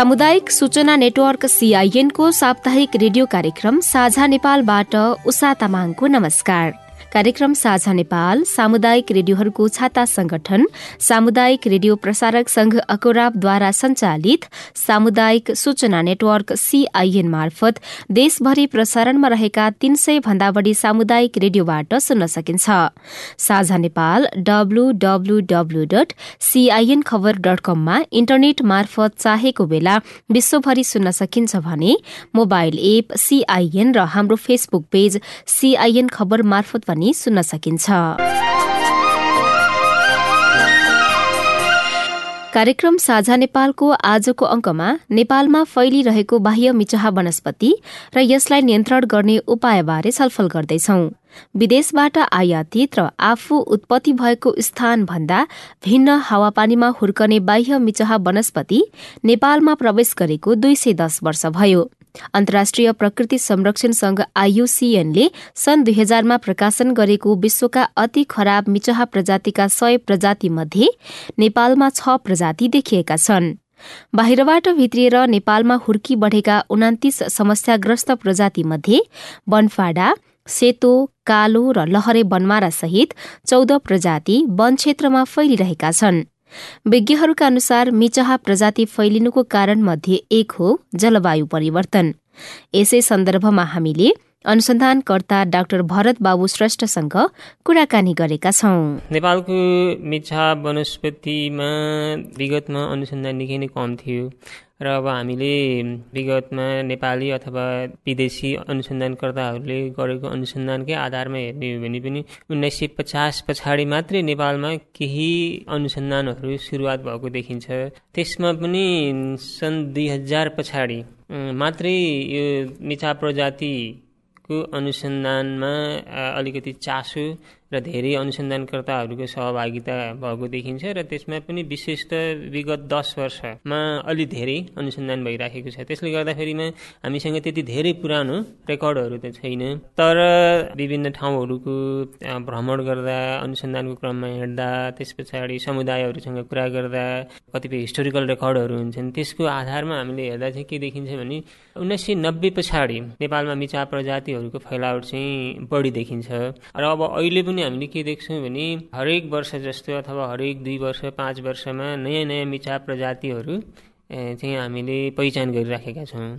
सामुदायिक सूचना नेटवर्क सीआईएनको साप्ताहिक रेडियो कार्यक्रम साझा नेपालबाट उषा तामाङको नमस्कार। कार्यक्रम साझा नेपाल सामुदायिक रेडियोहरूको छाता संगठन सामुदायिक रेडियो प्रसारक संघ अकोराबद्वारा संचालित सामुदायिक सूचना नेटवर्क सीआईएन मार्फत देशभरि प्रसारणमा रहेका तीन सय भन्दा बढ़ी सामुदायिक रेडियोबाट सुन्न सकिन्छ। साझा नेपाल डब्लूडब्लूडब्लू डट इन्टरनेट मार्फत चाहेको बेला विश्वभरि सुन्न सकिन्छ भने मोबाइल एप सीआईएन र हाम्रो फेसबुक पेज सीआईएन खबर मार्फत पनि सुन्न सकिन्छ। कार्यक्रम साझा नेपालको आजको अंकमा नेपालमा फैलिरहेको बाह्य मिचहा वनस्पति र यसलाई नियन्त्रण गर्ने उपायबारे छलफल गर्दैछौ। विदेशबाट आयातित र आफू उत्पत्ति भएको स्थान भन्दा भिन्न हावापानीमा हुर्कने बाह्य मिचहा वनस्पति नेपालमा प्रवेश गरेको दुई सय दस वर्ष भयो। अन्तर्राष्ट्रिय प्रकृति संरक्षण संघ आयुसीएनले सन् दुई हजारमा प्रकाशन गरेको विश्वका अति खराब मिचहा प्रजातिका सय प्रजाति मध्ये नेपालमा छ प्रजाति देखिएका छन्। बाहिरबाट भित्रिएर नेपालमा हुर्की बढ़ेका उनातिस समस्याग्रस्त प्रजाति मध्ये बनफाडा सेतो कालो र लहरे बनमारा सहित चौध प्रजाति वन क्षेत्रमा फैलिरहेका छन्। विज्ञहरूका अनुसार मिचहा प्रजाति फैलिनुको कारण मध्ये एक हो जलवायु परिवर्तन। यसै सन्दर्भमा हामीले अनुसन्धानकर्ता डाक्टर भरत बाबु श्रेष्ठसँग कुराकानी गरेका छौं। नेपालको मिछा वनस्पतिमा विगतमा अनुसन्धान निकै नै कम थियो र अब हामीले विगतमा नेपाली अथवा विदेशी अनुसन्धानकर्ताहरूले गरेको अनुसन्धानकै आधारमा हेर्ने हो भने पनि उन्नाइस सय पचास पछाडि मात्रै नेपालमा केही अनुसन्धानहरू सुरुवात भएको देखिन्छ। त्यसमा पनि सन् दुई हजार पछाडि मात्रै यो मिछा प्रजातिको अनुसन्धानमा अलिकति चासो र धेरै अनुसन्धानकर्ताहरूको सहभागिता भएको देखिन्छ र त्यसमा पनि विशेष त विगत दस वर्षमा अलि धेरै अनुसन्धान भइराखेको छ। त्यसले गर्दाखेरिमा हामीसँग त्यति धेरै पुरानो रेकर्डहरू त छैन। तर विभिन्न ठाउँहरूको भ्रमण गर्दा अनुसन्धानको क्रममा हिँड्दा त्यस पछाडि समुदायहरूसँग कुरा गर्दा कतिपय हिस्टोरिकल रेकर्डहरू हुन्छन्। त्यसको आधारमा हामीले हेर्दा चाहिँ के देखिन्छ भने उन्नाइस सय नब्बे पछाडि नेपालमा मिचा प्रजातिहरूको फैलावट चाहिँ बढी देखिन्छ। र अब अहिले पनि हामीले के देख्छौँ भने हरेक वर्ष जस्तो अथवा हरेक दुई वर्ष पाँच वर्षमा नयाँ नयाँ मिचा प्रजातिहरू चाहिँ हामीले पहिचान गरिराखेका छौँ।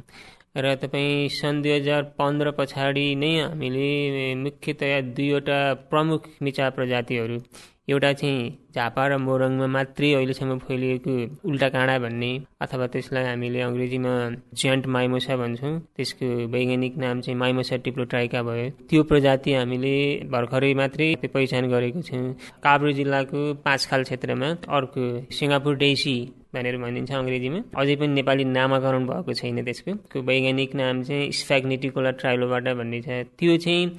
र तपाईँ सन् दुई हजार पन्ध्र पछाडि नै हामीले मुख्यतया दुईवटा प्रमुख मिचा प्रजातिहरू एउटा चाहिँ झापा र मोरङमा मात्रै अहिलेसम्म फैलिएको उल्टा काँडा भन्ने अथवा त्यसलाई हामीले अङ्ग्रेजीमा ज्यान्ट माइमोसा भन्छौँ। त्यसको वैज्ञानिक नाम चाहिँ माइमोसा टिप्लोट्राइका भयो। त्यो प्रजाति हामीले भर्खरै मात्रै पहिचान गरेको छौँ। काभ्रे जिल्लाको पाँचखाल क्षेत्रमा अर्को सिङ्गापुर डेसी भनेर भनिन्छ अङ्ग्रेजीमा। अझै पनि नेपाली नामाकरण भएको छैन त्यसको। वैज्ञानिक नाम चाहिँ स्फ्याग्नेटिकोला ट्राइलोबाट भन्ने छ। त्यो चाहिँ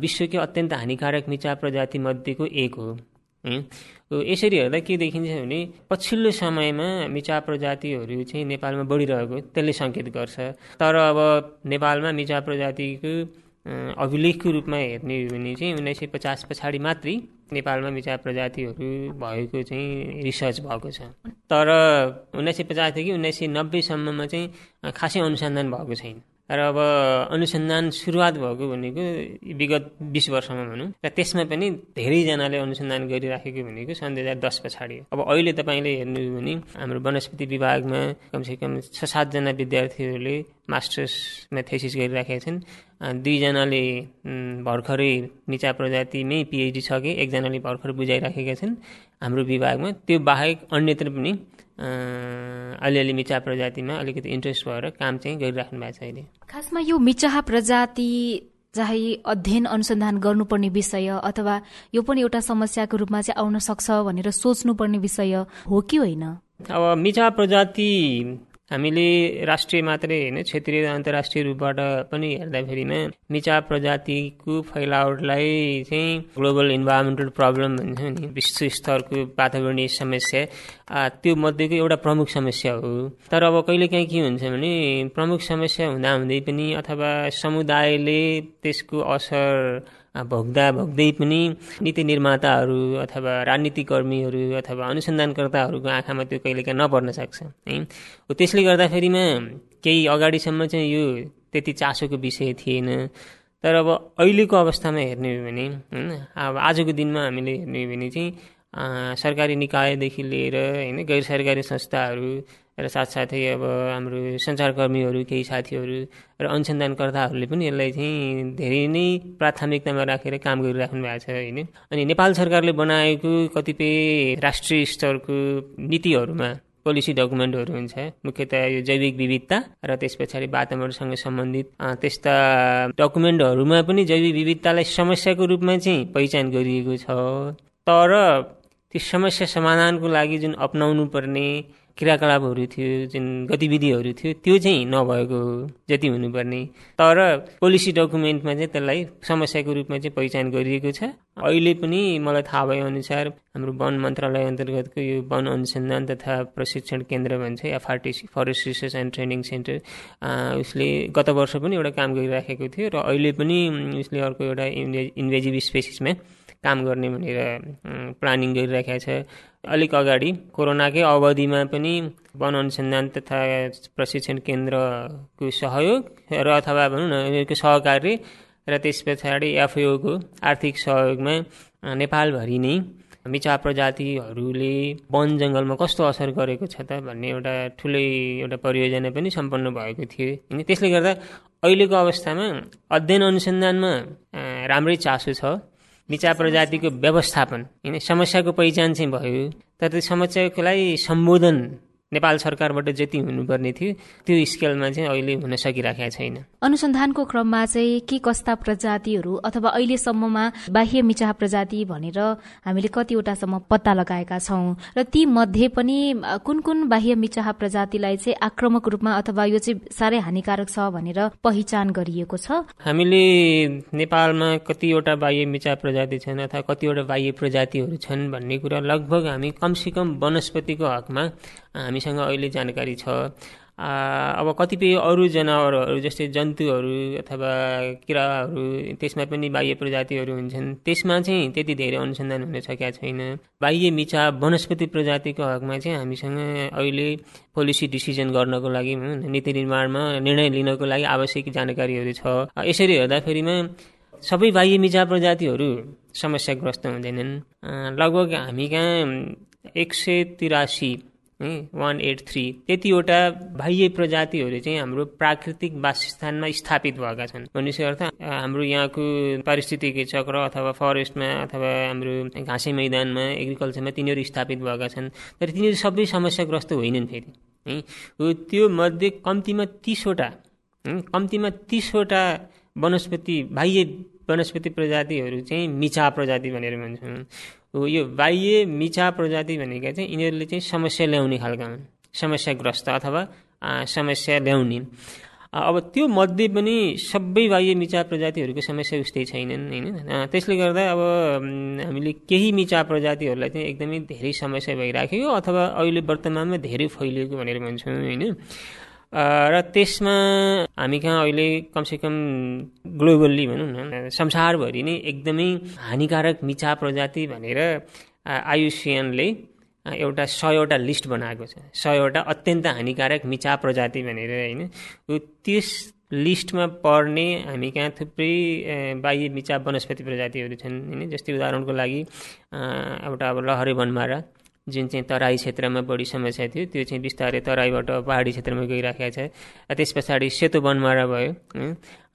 विश्वकै अत्यन्त हानिकारक मिचा प्रजाति मध्येको एक हो। यसरी हेर्दा के देखिन्छ भने पछिल्लो समयमा मिचा प्रजातिहरू चाहिँ नेपालमा बढिरहेको त्यसले सङ्केत गर्छ। तर अब नेपालमा मिचा प्रजातिको अभिलेखको रूपमा हेर्ने हो भने चाहिँ उन्नाइस सय पचास पछाडि मात्रै नेपालमा मिचा प्रजातिहरू भएको चाहिँ रिसर्च भएको छ। तर उन्नाइस सय पचासदेखि उन्नाइस सय नब्बेसम्ममा चाहिँ खासै अनुसन्धान भएको छैन। र अब अनुसन्धान सुरुवात भएको भनेको विगत बिस वर्षमा भनौँ। र त्यसमा पनि धेरैजनाले अनुसन्धान गरिराखेको भनेको सन् दुई हजार दस पछाडि अब अहिले तपाईँले हेर्नु भने हाम्रो वनस्पति विभागमा कमसेकम छ सातजना विद्यार्थीहरूले मास्टर्समा थेसिस गरिराखेका छन्। दुईजनाले भर्खरै निचा प्रजातिमै पिएचडी छ कि एकजनाले भर्खर बुझाइराखेका छन् हाम्रो विभागमा। त्यो बाहेक अन्यत्र पनि अलिअलि मिचा प्रजातिमा अलिकति इन्ट्रेस्ट भएर काम चाहिँ गरिराख्नु भएको छ अहिले। खासमा यो मिचाहा प्रजाति चाहे अध्ययन अनुसन्धान गर्नुपर्ने विषय अथवा यो पनि एउटा समस्याको रूपमा चाहिँ आउन सक्छ भनेर सोच्नुपर्ने विषय हो कि होइन? अब मिचा प्रजाति हामीले राष्ट्रिय मात्रै होइन क्षेत्रीय अन्तर्राष्ट्रिय रूपबाट पनि हेर्दाखेरिमा मिचा प्रजातिको फैलावटलाई चाहिँ ग्लोबल इन्भाइरोमेन्टल प्रब्लम भन्छ नि विश्व स्तरको वातावरणीय समस्या। त्यो मध्येको एउटा प्रमुख समस्या हो। तर अब कहिलेकाहीँ के हुन्छ भने प्रमुख समस्या हुँदाहुँदै पनि अथवा समुदायले त्यसको असर भोग्दा भोग्दै पनि नीति निर्माताहरू अथवा राजनीतिक कर्मीहरू अथवा अनुसन्धानकर्ताहरूको आँखामा त्यो कहिलेकाहीँ नपर्न सक्छ है? त्यसले गर्दाखेरिमा केही अगाडिसम्म चाहिँ यो त्यति चासोको विषय थिएन। तर अब अहिलेको अवस्थामा हेर्ने हो भने होइन अब आजको दिनमा हामीले हेर्ने हो भने चाहिँ सरकारी निकायदेखि लिएर होइन गैर सरकारी संस्थाहरू र साथसाथै अब हाम्रो सञ्चारकर्मीहरू केही साथीहरू र अनुसन्धानकर्ताहरूले पनि यसलाई चाहिँ धेरै नै प्राथमिकतामा राखेर काम गरिराख्नु भएको छ होइन। अनि नेपाल सरकारले बनाएको कतिपय राष्ट्रिय स्तरको नीतिहरूमा पोलिसी डकुमेन्टहरू हुन्छ। मुख्यतया यो जैविक विविधता र त्यस पछाडि वातावरणसँग सम्बन्धित त्यस्ता डकुमेन्टहरूमा पनि जैविक विविधतालाई समस्याको रूपमा चाहिँ पहिचान गरिएको छ। तर त्यो समस्या समाधानको लागि जुन अप्नाउनु पर्ने क्रियाकलापहरू थियो जुन गतिविधिहरू थियो त्यो चाहिँ नभएको जति हुनुपर्ने। तर पोलिसी डकुमेन्टमा चाहिँ त्यसलाई समस्याको रूपमा चाहिँ पहिचान गरिएको छ। अहिले पनि मलाई थाहा भए अनुसार हाम्रो वन मन्त्रालय अन्तर्गतको यो वन अनुसन्धान तथा प्रशिक्षण केन्द्र भन्छ FRTC forest research and training centre उसले गत वर्ष पनि एउटा काम गरिराखेको थियो र अहिले पनि उसले अर्को एउटा इन्भेजिभ स्पेसिसमा काम गर्ने भनेर प्लानिङ गरिराखेको छ। अलिक अगाडि कोरोनाकै अवधिमा पनि वन अनुसन्धान तथा प्रशिक्षण केन्द्रको सहयोग र अथवा भनौँ न यिनीहरूको सहकार्य र त्यस पछाडि एफओको आर्थिक सहयोगमा नेपालभरि नै मिचा प्रजातिहरूले वन जङ्गलमा कस्तो असर गरेको छ त भन्ने एउटा ठुलै एउटा परियोजना पनि सम्पन्न भएको थियो। होइन त्यसले गर्दा अहिलेको अवस्थामा अध्ययन अनुसन्धानमा राम्रै चासो छ। निचा प्रजातिको व्यवस्थापन होइन समस्याको पहिचान चाहिँ भयो। तर त्यो समस्याको लागि सम्बोधन नेपाल सरकारबाट जति हुनुपर्ने थियो त्यो स्केलमा चाहिँ अहिले हुन सकिरहेको छैन। अनुसन्धानको क्रममा चाहिँ के कस्ता प्रजातिहरू अथवा अहिलेसम्ममा बाह्य मिचाह प्रजाति भनेर हामीले कतिवटासम्म पत्ता लगाएका छौँ र ती मध्ये पनि कुन कुन बाह्य मिचाह प्रजातिलाई चाहिँ आक्रमक रूपमा अथवा यो चाहिँ साह्रै हानिकारक छ भनेर पहिचान गरिएको छ? हामीले नेपालमा कतिवटा बाह्य मिचाह प्रजाति छन् अथवा कतिवटा बाह्य प्रजातिहरू छन् भन्ने कुरा लगभग हामी कमसेकम वनस्पतिको हकमा हामीसँग अहिले जानकारी छ। अब कतिपय अरू जनावरहरू जस्तै जन्तुहरू अथवा किराहरू त्यसमा पनि बाह्य प्रजातिहरू हुन्छन्। त्यसमा चाहिँ त्यति धेरै अनुसन्धान हुन सकेका छैन। बाह्य मिचा वनस्पति प्रजातिको हकमा चाहिँ हामीसँग अहिले पोलिसी डिसिजन गर्नको लागि नीति निर्माणमा निर्णय लिनको लागि आवश्यक जानकारीहरू छ। यसरी हेर्दाखेरिमा सबै बाह्य मिचा प्रजातिहरू समस्याग्रस्त हुँदैनन्। लगभग हामी कहाँ एक सय तिरासी वान एट थ्री त्यतिवटा बाह्य प्रजातिहरू चाहिँ हाम्रो प्राकृतिक वासस्थानमा स्थापित भएका छन्। भनेपछि अर्थ हाम्रो यहाँको पारिस्थितिक चक्र अथवा फरेस्टमा अथवा हाम्रो घाँसे मैदानमा एग्रिकल्चरमा तिनीहरू स्थापित भएका छन्। तर तिनीहरू सबै समस्याग्रस्त होइनन् फेरि है। त्यो मध्ये कम्तीमा तिसवटा कम्तीमा तिसवटा वनस्पति बाह्य वनस्पति प्रजातिहरू चाहिँ मिचा प्रजाति भनेर भन्छौँ यो बाह्य मिचा प्रजाति भनेका चाहिँ यिनीहरूले चाहिँ समस्या ल्याउने खालका हुन्। समस्याग्रस्त अथवा समस्या ल्याउने। अब त्यो मध्ये पनि सबै बाह्य मिचा प्रजातिहरूको समस्या उस्तै छैनन् होइन? त्यसले गर्दा अब हामीले केही मिचा प्रजातिहरूलाई चाहिँ एकदमै धेरै समस्या भइराखेको अथवा अहिले वर्तमानमा धेरै फैलिएको भनेर भन्छौँ होइन? र त्यसमा हामी कहाँ अहिले कमसेकम ग्लोबल्ली भनौँ न संसारभरि नै एकदमै हानिकारक मिचा प्रजाति भनेर आयुसिएनले एउटा सयवटा लिस्ट बनाएको छ। सयवटा अत्यन्त हानिकारक मिचा प्रजाति भनेर होइन? त्यस लिस्टमा पढ्ने हामी कहाँ थुप्रै बाह्य मिचा वनस्पति प्रजातिहरू छन् होइन? जस्तै उदाहरणको लागि एउटा अब लहरे वनमारा जुन चाहिँ तराई क्षेत्रमा बढी समस्या थियो त्यो चाहिँ बिस्तारै तराईबाट पहाडी क्षेत्रमा गइराखेको छ। त्यस पछाडि सेतो बनमारा भयो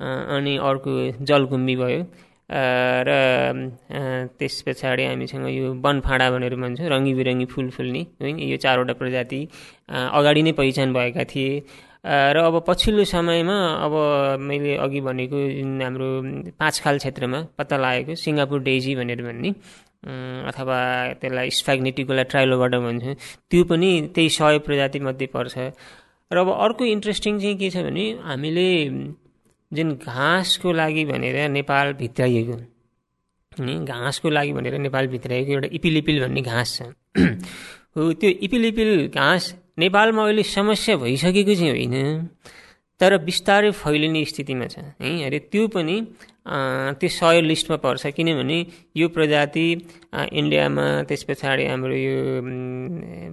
अनि अर्को जलकुम्बी भयो। र त्यस पछाडि हामीसँग यो वनफाँडा भनेर भन्छौँ रङ्गी बिरङ्गी फुल फुल्ने है। यो चारवटा प्रजाति अगाडि नै पहिचान भएका थिए। र अब पछिल्लो समयमा अब मैले अघि भनेको जुन हाम्रो पाँचखाल क्षेत्रमा पत्ता लागेको सिङ्गापुर डेजी भनेर भन्ने। अथवा त्यसलाई स्फ्याग्नेटिकोलाई ट्राइलोबाट भन्छौँ त्यो पनि त्यही सय प्रजातिमध्ये पर्छ। र अब अर्को इन्ट्रेस्टिङ चाहिँ के छ भने हामीले जुन घाँसको लागि भनेर नेपाल भित्राइएको घाँसको लागि भनेर नेपाल भित्राइएको एउटा इपिलिपिल भन्ने घाँस छ। हो त्यो इपिलिपिल घाँस नेपालमा अहिले समस्या भइसकेको चाहिँ होइन। तर बिस्तारै फैलिने स्थितिमा छ। है अरे त्यो पनि त्यो सय लिस्टमा पर्छ। किनभने यो प्रजाति इन्डियामा त्यस पछाडि हाम्रो यो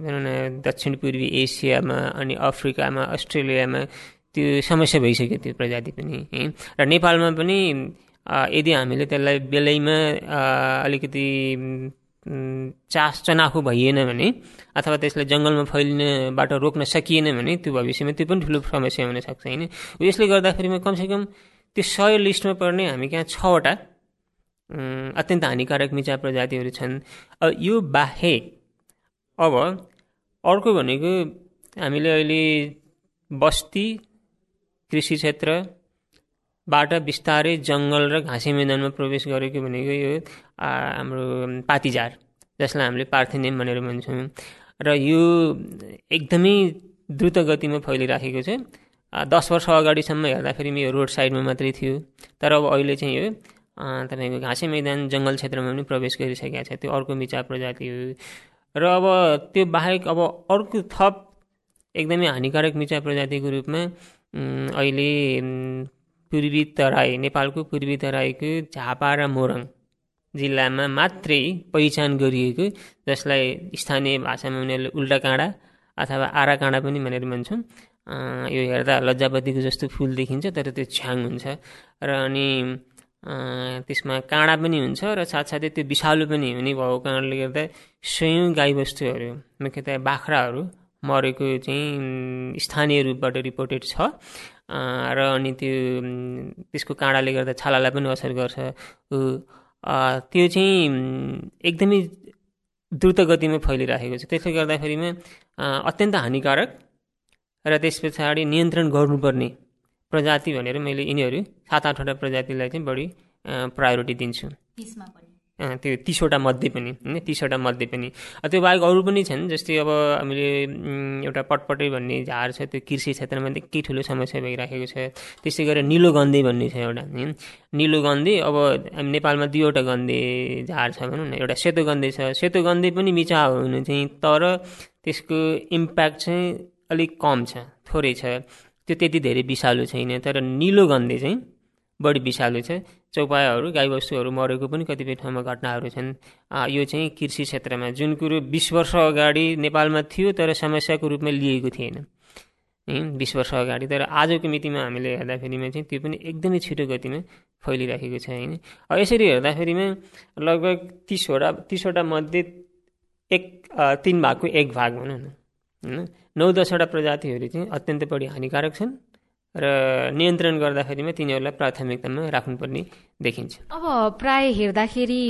भनौँ न दक्षिण पूर्वी एसियामा अनि अफ्रिकामा अस्ट्रेलियामा त्यो समस्या भइसक्यो त्यो प्रजाति पनि है। र नेपालमा पनि यदि हामीले त्यसलाई बेलैमा अलिकति चास चनाखो भइएन भने अथवा त्यसलाई जङ्गलमा फैलिनेबाट रोक्न सकिएन भने त्यो भविष्यमा त्यो पनि ठुलो समस्या हुनसक्छ होइन? यसले गर्दाखेरिमा कमसेकम त्यो सय लिस्टमा पर्ने हामी कहाँ छवटा अत्यन्त हानिकारक मिचा प्रजातिहरू छन्। यो बाहेक अब अर्को भनेको हामीले अहिले बस्ती कृषि क्षेत्रबाट बिस्तारै जङ्गल र घाँसे मैदानमा प्रवेश गरेको भनेको यो हाम्रो पातिजार जसलाई हामीले पार्थिनियम भनेर भन्छौँ। र यो एकदमै द्रुत गतिमा फैलिराखेको छ। दस वर्ष अगाडिसम्म हेर्दाखेरि यो रोड साइडमा मात्रै थियो। तर अब अहिले चाहिँ यो तपाईँको घाँसे मैदान जङ्गल क्षेत्रमा पनि प्रवेश गरिसकेको छ। त्यो अर्को मिचा प्रजाति हो। र अब त्यो बाहेक अब अर्को थप एकदमै हानिकारक मिचा प्रजातिको रूपमा अहिले पूर्वी तराई नेपालको पूर्वी तराईको झापा र मोरङ जिल्लामा मात्रै पहिचान गरिएको जसलाई स्थानीय भाषामा उनीहरूले उल्टा काँडा अथवा आरा काँडा पनि भनेर भन्छौँ। यो हेर्दा लज्जापतिको जस्तो फुल देखिन्छ तर त्यो छ्याङ हुन्छ। र अनि त्यसमा काँडा पनि हुन्छ र साथसाथै त्यो विषालु पनि हुने भएको कारणले गर्दा स्वयं गाईबस्तुहरू मुख्यतया बाख्राहरू मरेको चाहिँ स्थानीय रूपबाट रिपोर्टेड छ। र अनि त्यो त्यसको काँडाले गर्दा छालालाई पनि असर गर्छ। त्यो चाहिँ एकदमै द्रुत गतिमा फैलिराखेको छ। त्यसले गर्दाखेरिमा अत्यन्त हानिकारक र त्यस पछाडि नियन्त्रण गर्नुपर्ने प्रजाति भनेर मैले यिनीहरू सात आठवटा प्रजातिलाई चाहिँ बढी प्रायोरिटी दिन्छु। त्यो तिसवटा मध्ये पनि होइन तिसवटा मध्ये पनि। त्यो बाहेक अरू पनि छन् जस्तै अब हामीले एउटा पटपटै भन्ने झार छ त्यो कृषि क्षेत्रमा निकै ठुलो समस्या भइराखेको छ। त्यस्तै गरेर निलो गन्धे भन्ने छ एउटा निलो गन्धे अब हामी नेपालमा दुईवटा गन्धे झार छ भनौँ न एउटा सेतो गन्धे छ। सेतो गन्धे पनि मिचा हुनु चाहिँ तर त्यसको इम्प्याक्ट चाहिँ अलिक कम छ थोरै छ। त्यो त्यति धेरै विषालु छैन तर निलो गन्धे चाहिँ बढी विषालु छ। चौपायाहरू गाईबस्तुहरू मरेको पनि कतिपय ठाउँमा घटनाहरू छन्। यो चाहिँ कृषि क्षेत्रमा जुन कुरो बिस वर्ष अगाडि नेपालमा थियो तर समस्याको रूपमा लिएको थिएन। बिस वर्ष अगाडि। तर आजको मितिमा हामीले हेर्दाखेरिमा चाहिँ त्यो पनि एकदमै छिटो गतिमा फैलिराखेको छ होइन। यसरी हेर्दाखेरिमा लगभग तिसवटा तिसवटा मध्ये एक तिन भागको एक भाग भनौँ न होइन। नौ दसवटा प्रजातिहरू चाहिँ अत्यन्तै बढी हानिकारक छन्। र नियन्त्रण गर्दाखेरिमा तिनीहरूलाई प्राथमिकतामा राख्नुपर्ने देखिन्छ। अब प्राय हेर्दाखेरि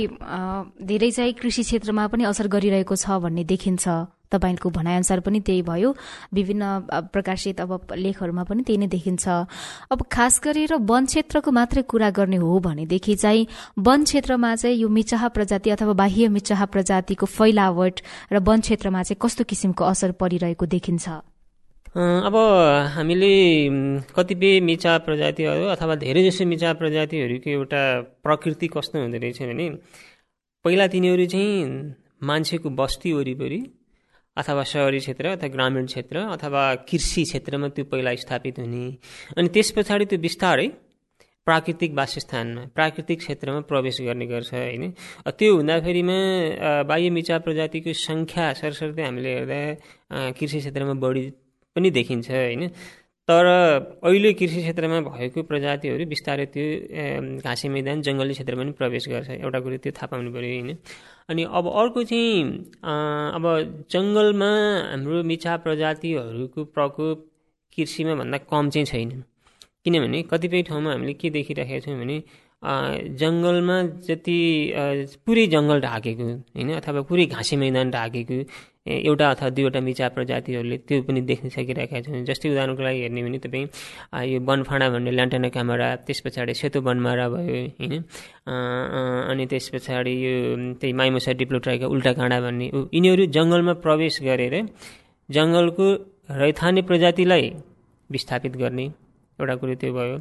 धेरै चाहिँ कृषि क्षेत्रमा पनि असर गरिरहेको छ भन्ने देखिन्छ। तपाईँको भनाइअनुसार पनि त्यही भयो। विभिन्न प्रकाशित अब लेखहरूमा पनि त्यही नै देखिन्छ। अब खास गरेर वन क्षेत्रको मात्रै कुरा गर्ने हो भनेदेखि चाहिँ वन क्षेत्रमा चाहिँ यो मिचाह प्रजाति अथवा बाह्य मिचाह प्रजातिको फैलावट र वन क्षेत्रमा चाहिँ कस्तो किसिमको असर परिरहेको देखिन्छ? अब हामीले कतिपय मिचा प्रजातिहरू अथवा धेरै जसो मिचा प्रजातिहरूको एउटा प्रकृति कस्तो हुँदो रहेछ भने पहिला तिनीहरू चाहिँ मान्छेको बस्ती वरिपरि अथवा सहरी क्षेत्र अथवा ग्रामीण क्षेत्र अथवा कृषि क्षेत्रमा त्यो पहिला स्थापित हुने। अनि त्यस पछाडि त्यो बिस्तारै प्राकृतिक वासस्थानमा प्राकृतिक क्षेत्रमा प्रवेश गर्ने गर्छ होइन। त्यो हुँदाखेरिमा बाह्य मिचा प्रजातिको सङ्ख्या सरसर्ती हामीले हेर्दा कृषि क्षेत्रमा बढी पनि देखिन्छ होइन? तर अहिले कृषि क्षेत्रमा भएको प्रजातिहरू बिस्तारै त्यो घाँसे मैदान जङ्गली क्षेत्रमा पनि प्रवेश गर्छ। एउटा कुरो त्यो थाहा पाउनु पऱ्यो होइन? अनि अब अर्को चाहिँ अब जङ्गलमा हाम्रो मिछा प्रजातिहरूको प्रकोप कृषिमा भन्दा कम चाहिँ छैन। किनभने कतिपय ठाउँमा हामीले के देखिरहेका छौँ भने जङ्गलमा जति पुरै जङ्गल ढाकेको होइन? अथवा पुरै घाँसे मैदान ढाकेको एउटा अथवा दुईवटा मिचा प्रजातिहरूले त्यो पनि देख्न सकिरहेका छन्। जस्तै उदाहरणको लागि हेर्ने भने तपाईँ यो बनफाँडा भन्ने ल्यान्टाना क्यामेरा त्यस पछाडि सेतो बनमारा भयो होइन? अनि त्यस पछाडि यो त्यही माइमोसा डिप्लोट्राइका उल्टा काँडा भन्ने यिनीहरू जङ्गलमा प्रवेश गरेर जङ्गलको रैथाने प्रजातिलाई विस्थापित गर्ने एउटा कुरो त्यो भयो।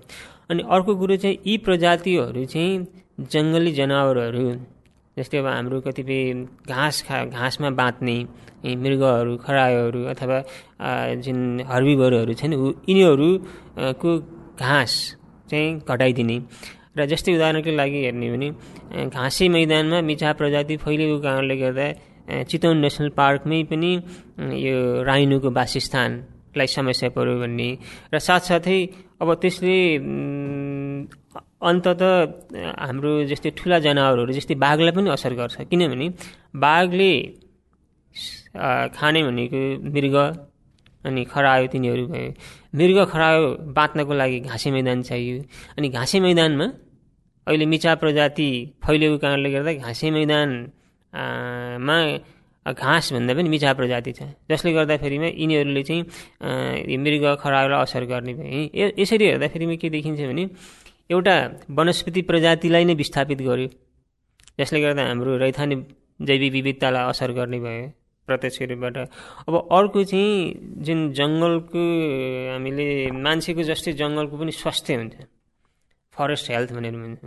अनि अर्को कुरो चाहिँ यी प्रजातिहरू चाहिँ जङ्गली जनावरहरू जस्तै अब हाम्रो कतिपय घाँस खा घाँसमा बाँच्ने मृगहरू खरायोहरू अथवा जुन हर्बीबरहरू छन् यिनीहरूको घाँस चाहिँ घटाइदिने। र जस्तै उदाहरणको लागि हेर्ने भने घाँसे मैदानमा मिछा प्रजाति फैलिएको कारणले गर्दा चितवन नेसनल पार्कमै पनि यो राइनुको वासस्थानलाई समस्या पऱ्यो भन्ने। र साथसाथै अब त्यसले अन्तत हाम्रो जस्तै ठुला जनावरहरू जस्तै बाघलाई पनि असर गर्छ। किनभने बाघले खाने भनेको मृग अनि खरायो तिनीहरू भयो। मृग खरायो बाँच्नको लागि घाँसे मैदान चाहियो। अनि घाँसे मैदानमा अहिले मिचा प्रजाति फैलिएको कारणले गर्दा घाँसे मैदानमा घाँस भन्दा पनि मिचा प्रजाति छ। जसले गर्दाखेरिमा यिनीहरूले चाहिँ मृग खरायोलाई असर गर्ने भए यसरी हेर्दाखेरिमा के देखिन्छ भने एउटा वनस्पति प्रजातिलाई नै विस्थापित गर्यो। जसले गर्दा हाम्रो रैथाने जैविक विविधतालाई असर गर्ने भयो प्रत्यक्ष रूपबाट अब अर्को चाहिँ जुन जङ्गलको हामीले मान्छेको जस्तै जङ्गलको पनि स्वास्थ्य हुन्छ। फरेस्ट हेल्थ भनेर भन्छ।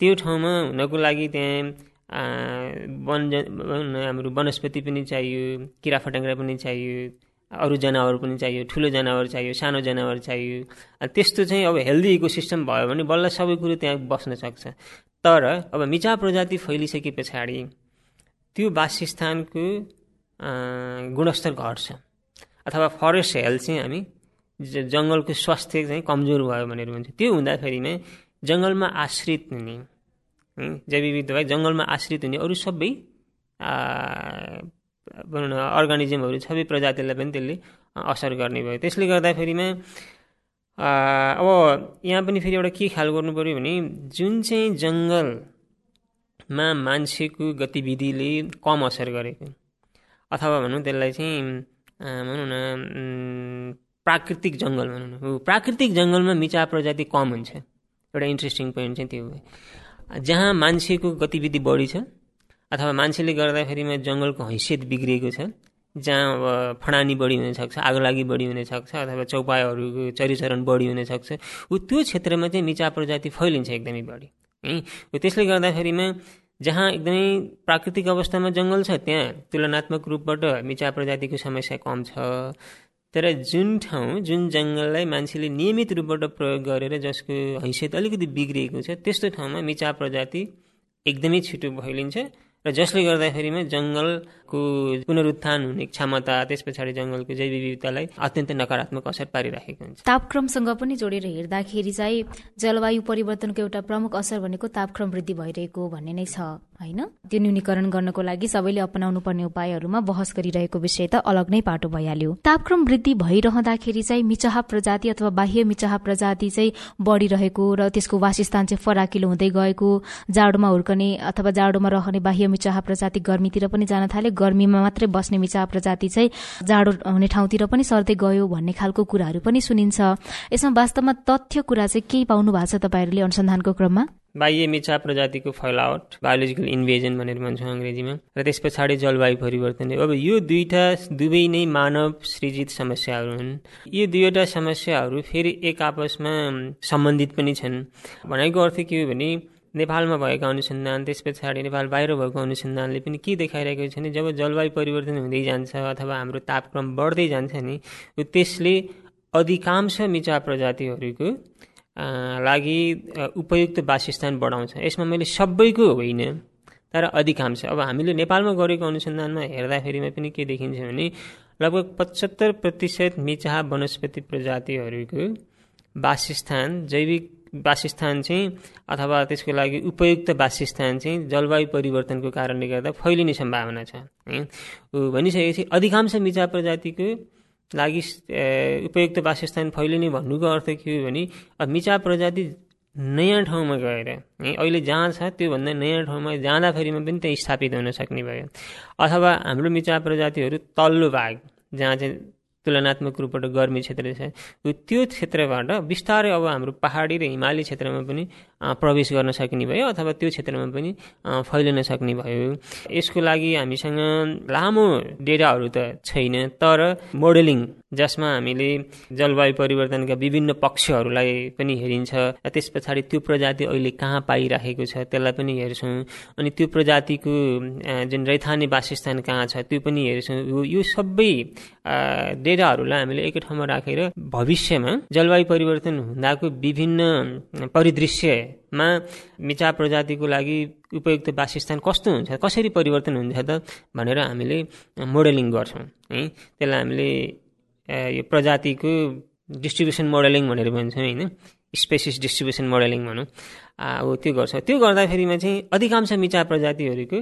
त्यो ठाउँमा हुनको लागि त्यहाँ वन हाम्रो वनस्पति पनि चाहियो किराफट्याङ्ग्रा पनि चाहियो। अरू जनावर पनि चाहियो ठुलो जनावर चाहियो सानो जनावर चाहियो। त्यस्तो चाहिँ अब हेल्दी इको सिस्टम भयो भने बल्ल सबै कुरो त्यहाँ बस्न सक्छ। तर अब मिचा प्रजाति फैलिसके पछाडि त्यो वासस्थानको गुणस्तर घट्छ। अथवा फरेस्ट हेल्थ चाहिँ हामी जङ्गलको स्वास्थ्य चाहिँ कमजोर भयो भनेर भन्छ। त्यो हुँदाखेरिमा जङ्गलमा आश्रित हुने जैविक विविधता जङ्गलमा आश्रित हुने अरू सबै भनौँ न अर्गानिजमहरू सबै प्रजातिलाई पनि त्यसले असर गर्ने भयो। त्यसले गर्दाखेरिमा अब यहाँ पनि फेरि एउटा के ख्याल गर्नु पऱ्यो भने जुन चाहिँ जङ्गलमा मान्छेको गतिविधिले कम असर गरेको अथवा भनौँ त्यसलाई चाहिँ भनौँ न प्राकृतिक जङ्गल भनौँ न प्राकृतिक जङ्गलमा मिचा प्रजाति कम हुन्छ। एउटा इन्ट्रेस्टिङ पोइन्ट चाहिँ त्यो जहाँ मान्छेको गतिविधि बढी छ अथवा मान्छेले गर्दाखेरिमा जङ्गलको हैसियत बिग्रिएको छ जहाँ अब फडानी बढी हुनसक्छ आगोलागी बढी हुनसक्छ अथवा चौपायाहरूको चरिचरण बढी हुनसक्छ ऊ त्यो क्षेत्रमा चाहिँ मिचा प्रजाति फैलिन्छ एकदमै बढी। है? त्यसले गर्दाखेरिमा जहाँ एकदमै प्राकृतिक अवस्थामा जङ्गल छ त्यहाँ तुलनात्मक रूपबाट मिचा प्रजातिको समस्या कम छ। तर जुन ठाउँ जुन जङ्गललाई मान्छेले नियमित रूपबाट प्रयोग गरेर जसको हैसियत अलिकति बिग्रिएको छ त्यस्तो ठाउँमा मिचा प्रजाति एकदमै छिटो फैलिन्छ। र जसले गर्दाखेरिमा जङ्गलको पुनरुत्थान हुने क्षमता त्यस पछाडि जङ्गलको जैव विविधतालाई अत्यन्तै नकारात्मक असर पारिराखेको हुन्छ। तापक्रमसँग पनि जोडेर हेर्दाखेरि चाहिँ जलवायु परिवर्तनको एउटा प्रमुख असर भनेको तापक्रम वृद्धि भइरहेको भन्ने नै छ। होइन? त्यो न्यूनीकरण गर्नको लागि सबैले अपनाउनु पर्ने उपायहरूमा बहस गरिरहेको विषय त अलग नै पाटो भइहाल्यो। तापक्रम वृद्धि भइरहँदाखेरि चाहिँ मिचहा प्रजाति अथवा बाह्य मिचहा प्रजाति चाहिँ बढिरहेको र त्यसको वासस्थान चाहिँ फराकिलो हुँदै गएको जाडोमा हुर्कने अथवा जाडोमा रहने बाह्य मिचाहा प्रजाति गर्मीतिर पनि जान थाले। गर्मीमा मात्रै बस्ने मिचाहा प्रजाति चाहिँ जाडो हुने ठाउँतिर पनि सर्दै गयो भन्ने खालको कुराहरू पनि सुनिन्छ। यसमा वास्तवमा तथ्य कुरा चाहिँ केही पाउनु भएको छ तपाईँहरूले अनुसन्धानको क्रममा? बाह्य मिचा प्रजातिको फैलावट बायोलोजिकल इन्भेजन भनेर भन्छौँ अङ्ग्रेजीमा र त्यस पछाडि जलवायु परिवर्तन अब यो दुईटा दुवै नै मानव सृजित समस्याहरू हुन्। यो दुईवटा समस्याहरू फेरि एक आपसमा सम्बन्धित पनि छन्। भनेको अर्थ के हो भने नेपालमा भएका अनुसन्धान त्यस पछाडि नेपाल बाहिर भएको अनुसन्धानले पनि के देखाइरहेको छ भने जब जलवायु परिवर्तन हुँदै जान्छ अथवा हाम्रो तापक्रम बढ्दै जान्छ नि त्यसले अधिकांश मिचा प्रजातिहरूको लागि उपयुक्त वासस्थान बढाउँछ। यसमा मैले सबैको होइन तर अधिकांश अब हामीले नेपालमा गरेको अनुसन्धानमा हेर्दाखेरिमा पनि के देखिन्छ भने लगभग पचहत्तर प्रतिशत मिचाहा वनस्पति प्रजातिहरूको वासस्थान जैविक वासस्थान चाहिँ अथवा त्यसको लागि उपयुक्त वासस्थान चाहिँ जलवायु परिवर्तनको कारणले गर्दा फैलिने सम्भावना छ है। भनिसकेपछि अधिकांश मिचा प्रजातिको लागि उपयुक्त वासस्थान फैलिने भन्नुको अर्थ के हो भने मिचा प्रजाति नयाँ ठाउँमा गएर है अहिले जहाँ छ त्योभन्दा नयाँ ठाउँमा जाँदाखेरिमा पनि त्यहाँ स्थापित हुन सक्ने भयो। अथवा हाम्रो मिचा प्रजातिहरू तल्लो भाग जहाँ चाहिँ तुलनात्मक रूपबाट गर्मी क्षेत्र छ त्यो क्षेत्रबाट बिस्तारै अब हाम्रो पहाडी र हिमाली क्षेत्रमा पनि प्रवेश गर्न सक्ने भयो अथवा त्यो क्षेत्रमा पनि फैलिन सक्ने भयो। यसको लागि हामीसँग लामो डेटाहरू त छैन तर मोडेलिङ जसमा हामीले जलवायु परिवर्तनका विभिन्न पक्षहरूलाई पनि हेरिन्छ त्यस पछाडि त्यो प्रजाति अहिले कहाँ पाइराखेको छ त्यसलाई पनि हेर्छौँ। अनि त्यो प्रजातिको जुन रैथाने वासस्थान कहाँ छ त्यो पनि हेर्छौँ। यो सबै डेटाहरूलाई हामीले एकै ठाउँमा राखेर भविष्यमा जलवायु परिवर्तन हुँदाको विभिन्न परिदृश्यमा मिचा प्रजातिको लागि उपयुक्त वासस्थान कस्तो हुन्छ कसरी परिवर्तन हुन्छ त भनेर हामीले मोडलिङ गर्छौँ है। त्यसलाई हामीले यो प्रजातिको डिस्ट्रिब्युसन मोडलिङ भनेर भन्छौँ होइन। स्पेसिस डिस्ट्रिब्युसन मोडलिङ भनौँ। अब त्यो गर्छ। त्यो गर्दाखेरिमा चाहिँ अधिकांश मिचा प्रजातिहरूको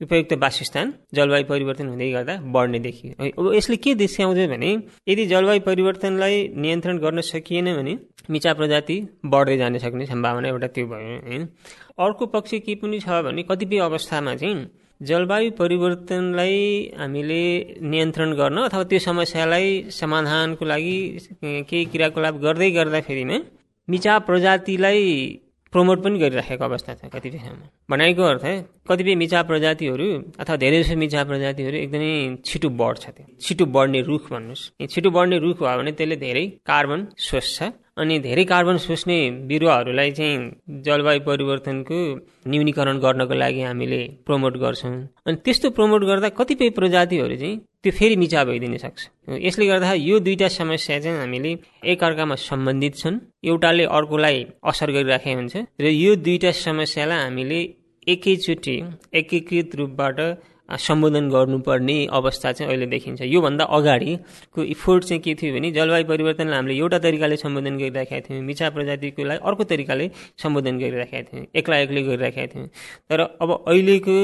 उपयुक्त वासस्थान जलवायु परिवर्तन हुँदै गर्दा बढ्ने देखियो। अब यसले के देखाउँछ भने यदि जलवायु परिवर्तनलाई नियन्त्रण गर्न सकिएन भने मिचा प्रजाति बढ्दै जान सक्ने सम्भावना एउटा त्यो भयो होइन अर्को पक्ष के पनि छ भने कतिपय अवस्थामा चाहिँ जलवायु परिवर्तनलाई हामीले नियन्त्रण गर्न अथवा त्यो समस्यालाई समाधानको लागि केही क्रियाकलाप गर्दै गर्दाखेरिमा मिचा प्रजातिलाई प्रमोट पनि गरिराखेको अवस्था छ कतिपय ठाउँमा। भनाइको अर्थ कतिपय मिचा प्रजातिहरू अथवा धेरै जसो मिचा प्रजातिहरू एकदमै छिटो बढ्छ त्यो। छिटो बढ्ने रुख भन्नुहोस्। छिटो बढ्ने रुख भयो भने त्यसले धेरै कार्बन सोच्छ अनि धेरै कार्बन सोच्ने बिरुवाहरूलाई चाहिँ जलवायु परिवर्तनको न्यूनीकरण गर्नको लागि हामीले प्रमोट गर्छौँ। अनि त्यस्तो प्रमोट गर्दा कतिपय प्रजातिहरू चाहिँ त्यो फेरि मिचा भइदिन सक्छ। यसले गर्दा यो दुईवटा समस्या चाहिँ हामीले एकअर्कामा सम्बन्धित छन्। एउटाले अर्कोलाई असर गरिराखेको हुन्छ। र यो दुईवटा समस्यालाई हामीले एकैचोटि एकीकृत रूपबाट सम्बोधन गर्नुपर्ने अवस्था चाहिँ अहिले देखिन्छ। योभन्दा अगाडिको इफोर्ट चाहिँ के थियो भने जलवायु परिवर्तनलाई हामीले एउटा तरिकाले सम्बोधन गरिराखेका थियौँ। मिचा प्रजातिकोलाई अर्को तरिकाले सम्बोधन गरिराखेका थियौँ। एक्ला एक्लै गरिराखेका थियौँ। तर अब अहिलेको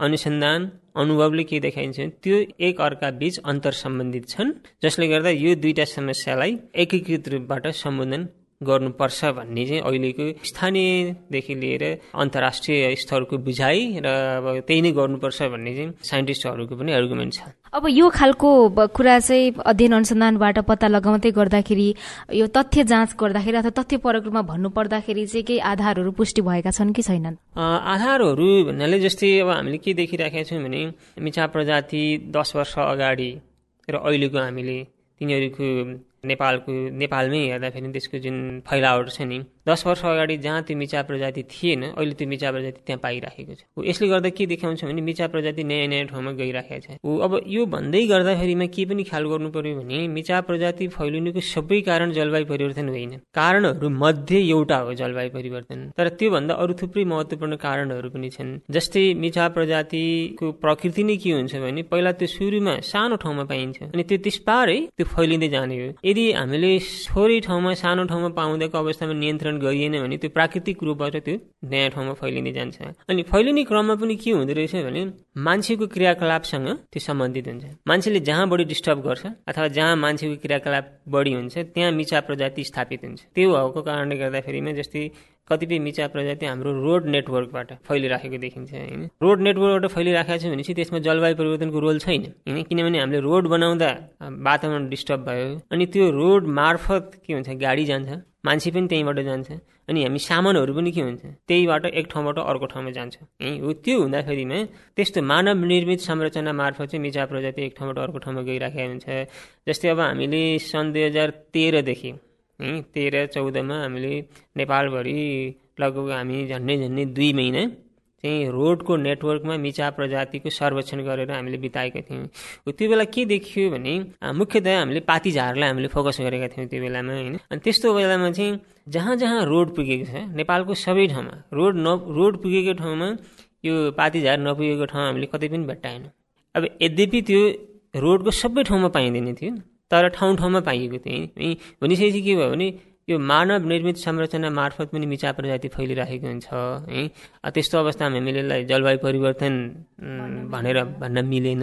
अनुसन्धान अनुभवले के देखाइन्छ त्यो एक अर्का बीच अन्तर सम्बन्धित छन् जसले गर्दा यो दुईटा समस्यालाई एकीकृत रूपबाट सम्बोधन गर्नुपर्छ भन्ने चाहिँ अहिलेको स्थानीयदेखि लिएर अन्तर्राष्ट्रिय स्तरको बुझाइ र अब त्यही नै गर्नुपर्छ भन्ने चाहिँ साइन्टिस्टहरूको पनि आर्गुमेन्ट छ। अब यो खालको कुरा चाहिँ अध्ययन अनुसन्धानबाट पत्ता लगाउँदै गर्दाखेरि यो तथ्य जाँच गर्दाखेरि अथवा तथ्य परक रूपमा भन्नु पर्दाखेरि चाहिँ केही आधारहरू पुष्टि भएका छन् कि छैनन्? आधारहरू भन्नाले जस्तै अब हामीले के देखिराखेका छौँ भने मिचा प्रजाति दस वर्ष अगाडि र अहिलेको हामीले तिनीहरूको नेपालको नेपालमै हेर्दाखेरि त्यसको जुन फैलावट छ नि दस वर्ष अगाडि जहाँ त्यो मिचा प्रजाति थिएन अहिले त्यो मिचा प्रजाति त्यहाँ पाइराखेको छ। यसले गर्दा के देखाउँछ भने मिचा प्रजाति नयाँ नयाँ ठाउँमा गइराखेको छ। ऊ अब यो भन्दै गर्दाखेरिमा के पनि ख्याल गर्नु पर्यो भने मिचा प्रजाति फैलिनुको सबै कारण जलवायु परिवर्तन होइन। कारणहरू मध्ये एउटा हो जलवायु परिवर्तन। तर त्योभन्दा अरू थुप्रै महत्त्वपूर्ण कारणहरू पनि छन्। जस्तै मिचा प्रजातिको प्रकृति नै के हुन्छ भने पहिला त्यो सुरुमा सानो ठाउँमा पाइन्छ अनि त्यो त्यसपारै त्यो फैलिँदै जाने हो। यदि हामीले थोरै ठाउँमा सानो ठाउँमा पाउँदाको अवस्थामा नियन्त्रण गरिएन भने त्यो प्राकृतिक रूपबाट त्यो नयाँ ठाउँमा फैलिने जान्छ। अनि फैलिने क्रममा पनि के हुँदो रहेछ भने मान्छेको क्रियाकलापसँग त्यो सम्बन्धित हुन्छ। मान्छेले जहाँ बढी डिस्टर्ब गर्छ अथवा जहाँ मान्छेको क्रियाकलाप बढी हुन्छ त्यहाँ मिचा प्रजाति स्थापित हुन्छ। त्यो भएको कारणले गर्दाखेरिमा जस्तै कतिपय मिचा प्रजाति हाम्रो रोड नेटवर्कबाट फैलिराखेको देखिन्छ होइन? रोड नेटवर्कबाट फैलिराखेको छ भनेपछि त्यसमा जलवायु परिवर्तनको रोल छैन होइन? किनभने हामीले रोड बनाउँदा वातावरण डिस्टर्ब भयो। अनि त्यो रोड मार्फत के हुन्छ गाडी जान्छ। मान्छे पनि त्यहीँबाट जान्छ। अनि हामी सामानहरू पनि के हुन्छ? त्यहीबाट एक ठाउँबाट अर्को ठाउँमा जान्छ। है हो। त्यो हुँदाखेरिमा त्यस्तो मानव निर्मित संरचना मार्फत चाहिँ मिचा प्रजाति एक ठाउँबाट अर्को ठाउँमा गइराखेको हुन्छ। जस्तै अब हामीले सन् दुई हजार तेह्रदेखि है तेह्र चौधमा हामीले नेपालभरि लगभग हामी झन्डै झन्डै दुई महिना चाहिँ रोडको नेटवर्कमा मिचा प्रजातिको सर्वेक्षण गरेर हामीले बिताएका थियौँ। त्यो बेला के देखियो भने मुख्यतया हामीले पाती झारलाई हामीले फोकस गरेका थियौँ त्यो बेलामा होइन? अनि त्यस्तो बेलामा चाहिँ जहाँ जहाँ रोड पुगेको छ नेपालको सबै ठाउँमा रोड न रोड पुगेको ठाउँमा यो पाती झार नपुगेको ठाउँ हामीले कतै पनि भेट्टाएनौँ। अब यद्यपि त्यो रोडको सबै ठाउँमा पाइँदैन थियो तर ठाउँ ठाउँमा पाइएको थियो भनिसकेपछि के भयो भने यो मानव निर्मित संरचना मार्फत पनि मिचा प्रजाति फैलिरहेको हुन्छ है? त्यस्तो अवस्थामा हामीले यसलाई जलवायु परिवर्तन भनेर भन्न मिलेन।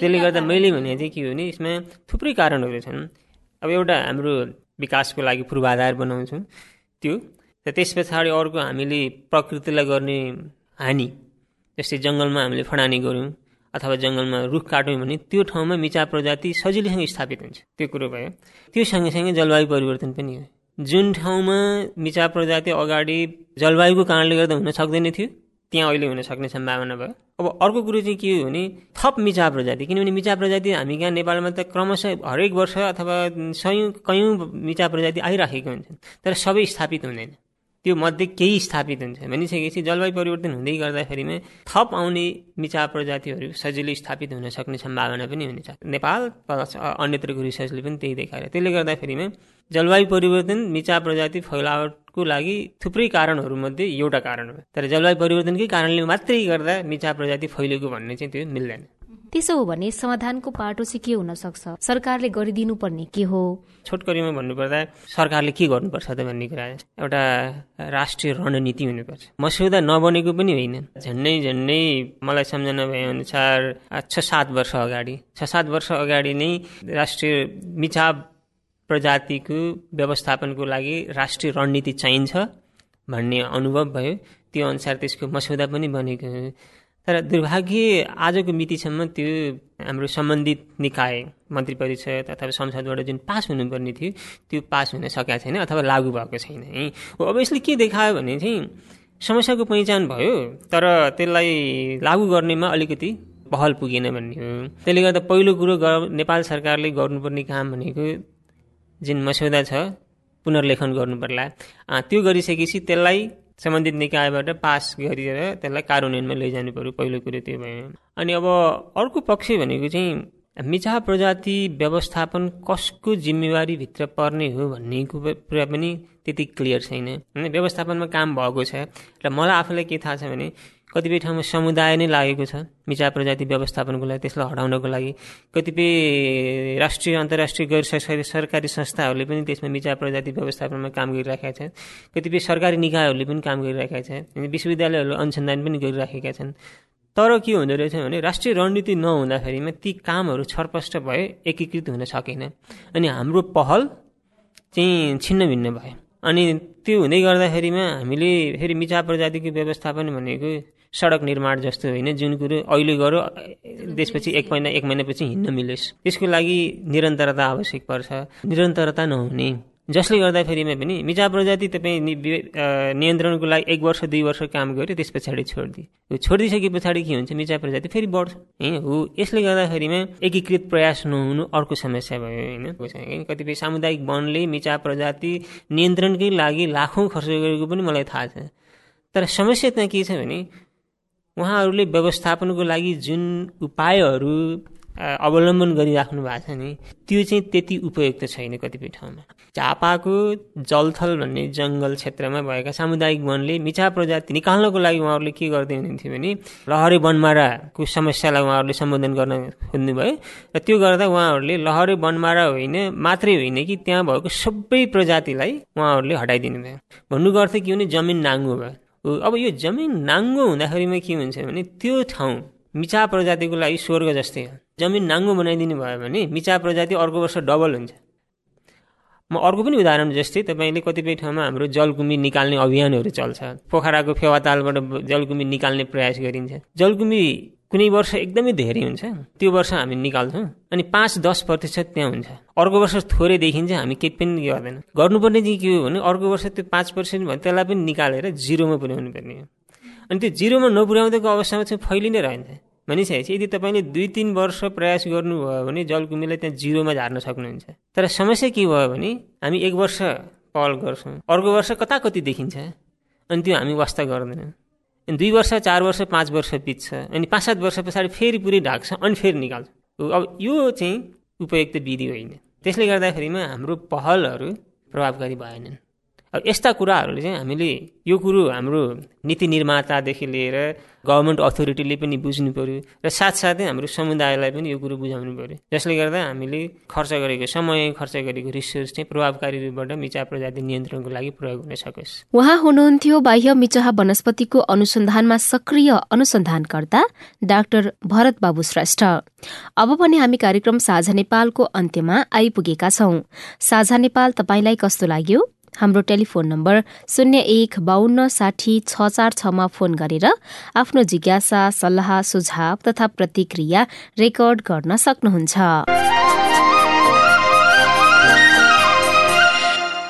त्यसले गर्दा मैले भने चाहिँ के हो भने यसमा थुप्रै कारणहरू छन्। अब एउटा हाम्रो विकासको लागि पूर्वाधार बनाउँछौँ त्यो। र त्यस पछाडि अर्को हामीले प्रकृतिलाई गर्ने हानि जस्तै जङ्गलमा हामीले फडानी गऱ्यौँ अथवा जङ्गलमा रुख काट्यौँ भने त्यो ठाउँमा मिचा प्रजाति सजिलैसँग स्थापित हुन्छ। त्यो कुरो भयो। त्यो सँगसँगै जलवायु परिवर्तन पनि हो। जुन ठाउँमा मिचा प्रजाति अगाडि जलवायुको कारणले गर्दा हुन सक्दैन थियो त्यहाँ अहिले हुन सक्ने सम्भावना भयो। अब अर्को कुरो चाहिँ के हो भने थप मिचा प्रजाति किनभने मिचा प्रजाति हामी कहाँ नेपालमा त क्रमशः हरेक वर्ष अथवा सयौँ कयौँ मिचा प्रजाति आइराखेको हुन्छन् तर सबै स्थापित हुँदैन। त्यो मध्ये केही स्थापित हुन्छ। भनिसकेपछि जलवायु परिवर्तन हुँदै गर्दाखेरिमा थप आउने मिचा प्रजातिहरू सजिलै स्थापित हुन सक्ने सम्भावना पनि हुनेछ। नेपाल अन्यत्रको रिसर्चले पनि त्यही देखाएर त्यसले गर्दाखेरिमा जलवायु परिवर्तन मिचा प्रजाति फैलावटको लागि थुप्रै कारणहरूमध्ये एउटा कारण हो। तर जलवायु परिवर्तनकै कारणले मात्रै गर्दा मिचा प्रजाति फैलेको भन्ने चाहिँ त्यो मिल्दैन। त्यसो हो भने समाधानको पाटो चाहिँ के हुन सक्छ सरकारले गरिदिनु पर्ने के हो? छोटकरीमा भन्नुपर्दा सरकारले के गर्नुपर्छ त भन्ने कुरा एउटा राष्ट्रिय रणनीति हुनुपर्छ। मस्यौदा नबनेको पनि होइन। झन्डै झन्डै मलाई सम्झना भए अनुसार छ सात वर्ष अगाडि छ सात वर्ष अगाडि नै राष्ट्रिय मिछाप प्रजातिको व्यवस्थापनको लागि राष्ट्रिय रणनीति चाहिन्छ भन्ने अनुभव भयो। त्यो अनुसार त्यसको मस्यौदा पनि बनेको तर दुर्भाग्य आजको मितिसम्म त्यो हाम्रो सम्बन्धित निकाय मन्त्री परिषद अथवा संसदबाट जुन पास हुनुपर्ने थियो त्यो पास हुन सकेका छैन अथवा लागू भएको छैन है। अब यसले के देखायो भने चाहिँ समस्याको पहिचान भयो तर त्यसलाई लागू गर्नेमा अलिकति पहल पुगेन भन्ने हो। त्यसले गर्दा पहिलो कुरो नेपाल सरकारले गर्नुपर्ने काम भनेको जुन मस्यौदा छ पुनर्लेखन गर्नु पर्ला त्यो गरिसकेपछि त्यसलाई सम्बन्धित निकायबाट पास गरेर त्यसलाई कार्यान्वयनमा लैजानु पऱ्यो पहिलो कुरो त्यो भयो। अनि अब अर्को पक्ष भनेको चाहिँ मिचा प्रजाति व्यवस्थापन कसको जिम्मेवारीभित्र पर्ने हो भन्ने कुरा पनि त्यति क्लियर छैन। होइन व्यवस्थापनमा काम भएको छ। र मलाई आफूलाई के थाहा छ भने कतिपय ठाउँमा समुदाय नै लागेको छ मिचा प्रजाति व्यवस्थापनको लागि त्यसलाई हटाउनको लागि। कतिपय राष्ट्रिय अन्तर्राष्ट्रिय गैर सरकारी संस्थाहरूले पनि त्यसमा मिचा प्रजाति व्यवस्थापनमा काम गरिराखेका छन्। कतिपय सरकारी निकायहरूले पनि काम गरिरहेका छन् विश्वविद्यालयहरू अनुसन्धान पनि गरिराखेका छन्। तर के हुँदो रहेछ भने राष्ट्रिय रणनीति नहुँदाखेरिमा ती कामहरू छरपष्ट भए एकीकृत हुन सकेन। अनि हाम्रो पहल चाहिँ छिन्न भिन्न भयो अनि त्यो हुँदै गर्दाखेरिमा हामीले फेरि मिचा प्रजातिको व्यवस्थापन भनेको सडक निर्माण जस्तो होइन जुन कुरो अहिले गरो त्यसपछि एक महिना एक महिनापछि हिँड्न मिलोस्। त्यसको लागि निरन्तरता आवश्यक पर्छ। निरन्तरता नहुने। जसले गर्दाखेरिमा पनि मिजा प्रजाति तपाईँ नियन्त्रणको लागि एक वर्ष दुई वर्ष काम गर्यो त्यस पछाडि छोडिदियो। छोडिदिइसके पछाडि के हुन्छ? मिजा प्रजाति फेरि बढ्छ। होइन हो यसले गर्दाखेरिमा एकीकृत प्रयास नहुनु अर्को समस्या भयो होइन। कतिपय सामुदायिक वनले मिचा प्रजाति नियन्त्रणकै लागि लाखौँ खर्च गरेको पनि मलाई थाहा छ। तर समस्या त्यहाँ के छ भने उहाँहरूले व्यवस्थापनको लागि जुन उपायहरू अवलम्बन गरिराख्नु भएको छ नि त्यो चाहिँ त्यति उपयुक्त छैन कतिपय ठाउँमा। झापाको जलथल भन्ने जङ्गल क्षेत्रमा भएका सामुदायिक वनले मिछा प्रजाति निकाल्नको लागि उहाँहरूले के गर्दै हुनुहुन्थ्यो भने लहरे बनमाराको समस्यालाई उहाँहरूले सम्बोधन गर्न खोज्नुभयो। र त्यो गर्दा उहाँहरूले लहरे बनमारा होइन मात्रै होइन कि त्यहाँ भएको सबै प्रजातिलाई उहाँहरूले हटाइदिनु भयो भन्नुको अर्थ के भने जमिन नाङ्गो भयो। अब यो जमिन नाङ्गो हुँदाखेरिमा के हुन्छ भने त्यो ठाउँ मिचा प्रजातिको लागि स्वर्ग जस्तै हो। जमिन नाङ्गो बनाइदिनु भयो भने मिचा प्रजाति अर्को वर्ष डबल हुन्छ। म अर्को पनि उदाहरण जस्तै तपाईँले कतिपय ठाउँमा हाम्रो जलकुम्बी निकाल्ने अभियानहरू चल्छ। पोखराको फेवातालबाट जलकुम्बी निकाल्ने प्रयास गरिन्छ। जलकुम्बी कुनै वर्ष एकदमै धेरै हुन्छ। त्यो वर्ष हामी निकाल्छौँ अनि पाँच दस प्रतिशत त्यहाँ हुन्छ। अर्को वर्ष थोरै देखिन्छ हामी केही पनि गर्दैन। गर्नुपर्ने चाहिँ के हो भने अर्को वर्ष त्यो पाँच पर्सेन्ट भने त्यसलाई पनि निकालेर जिरोमा पुर्याउनु पर्ने हो। अनि त्यो जिरोमा नपुर्याउँदाको अवस्थामा चाहिँ फैलि नै रहन्छ। भनिसकेपछि यदि तपाईँले दुई तिन वर्ष प्रयास गर्नुभयो भने जलकुमीलाई त्यहाँ जिरोमा झार्न सक्नुहुन्छ। तर समस्या के भयो भने हामी एक वर्ष पहल गर्छौँ। अर्को वर्ष कता कति देखिन्छ? अनि त्यो हामी वास्ता गर्दैनौँ। अनि दुई वर्ष चार वर्ष पाँच वर्ष बित्छ अनि पाँच सात वर्ष पछाडि फेरि पुरै ढाक्छ अनि फेरि निकाल्छ। अब यो चाहिँ उपयुक्त विधि होइन। त्यसले गर्दाखेरिमा हाम्रो पहलहरू प्रभावकारी भएनन्। यस्ता कुराहरूले चाहिँ हामीले यो कुरो हाम्रो नीति निर्मातादेखि लिएर गभर्मेन्ट अथोरिटीले पनि बुझ्नु पऱ्यो र साथसाथै हाम्रो समुदायलाई पनि यो कुरो बुझाउनु पऱ्यो जसले गर्दा हामीले खर्च गरेको समय खर्च गरेको रिसोर्स चाहिँ प्रभावकारी रूपबाट मिचा प्रजाति नियन्त्रणको लागि प्रयोग हुन सकोस्। उहाँ हुनुहुन्थ्यो बाह्य मिचाहा वनस्पतिको अनुसन्धानमा सक्रिय अनुसन्धानकर्ता डाक्टर भरत बाबु श्रेष्ठ। अब पनि हामी कार्यक्रम साझा नेपालको अन्त्यमा आइपुगेका छौं। साझा नेपाल तपाईँलाई कस्तो लाग्यो? हाम्रो टेलिफोन नम्बर शून्य एक बाहन्न साठी छ चार छमा फोन गरेर आफ्नो जिज्ञासा सल्लाह सुझाव तथा प्रतिक्रिया रेकर्ड गर्न सक्नुहुन्छ।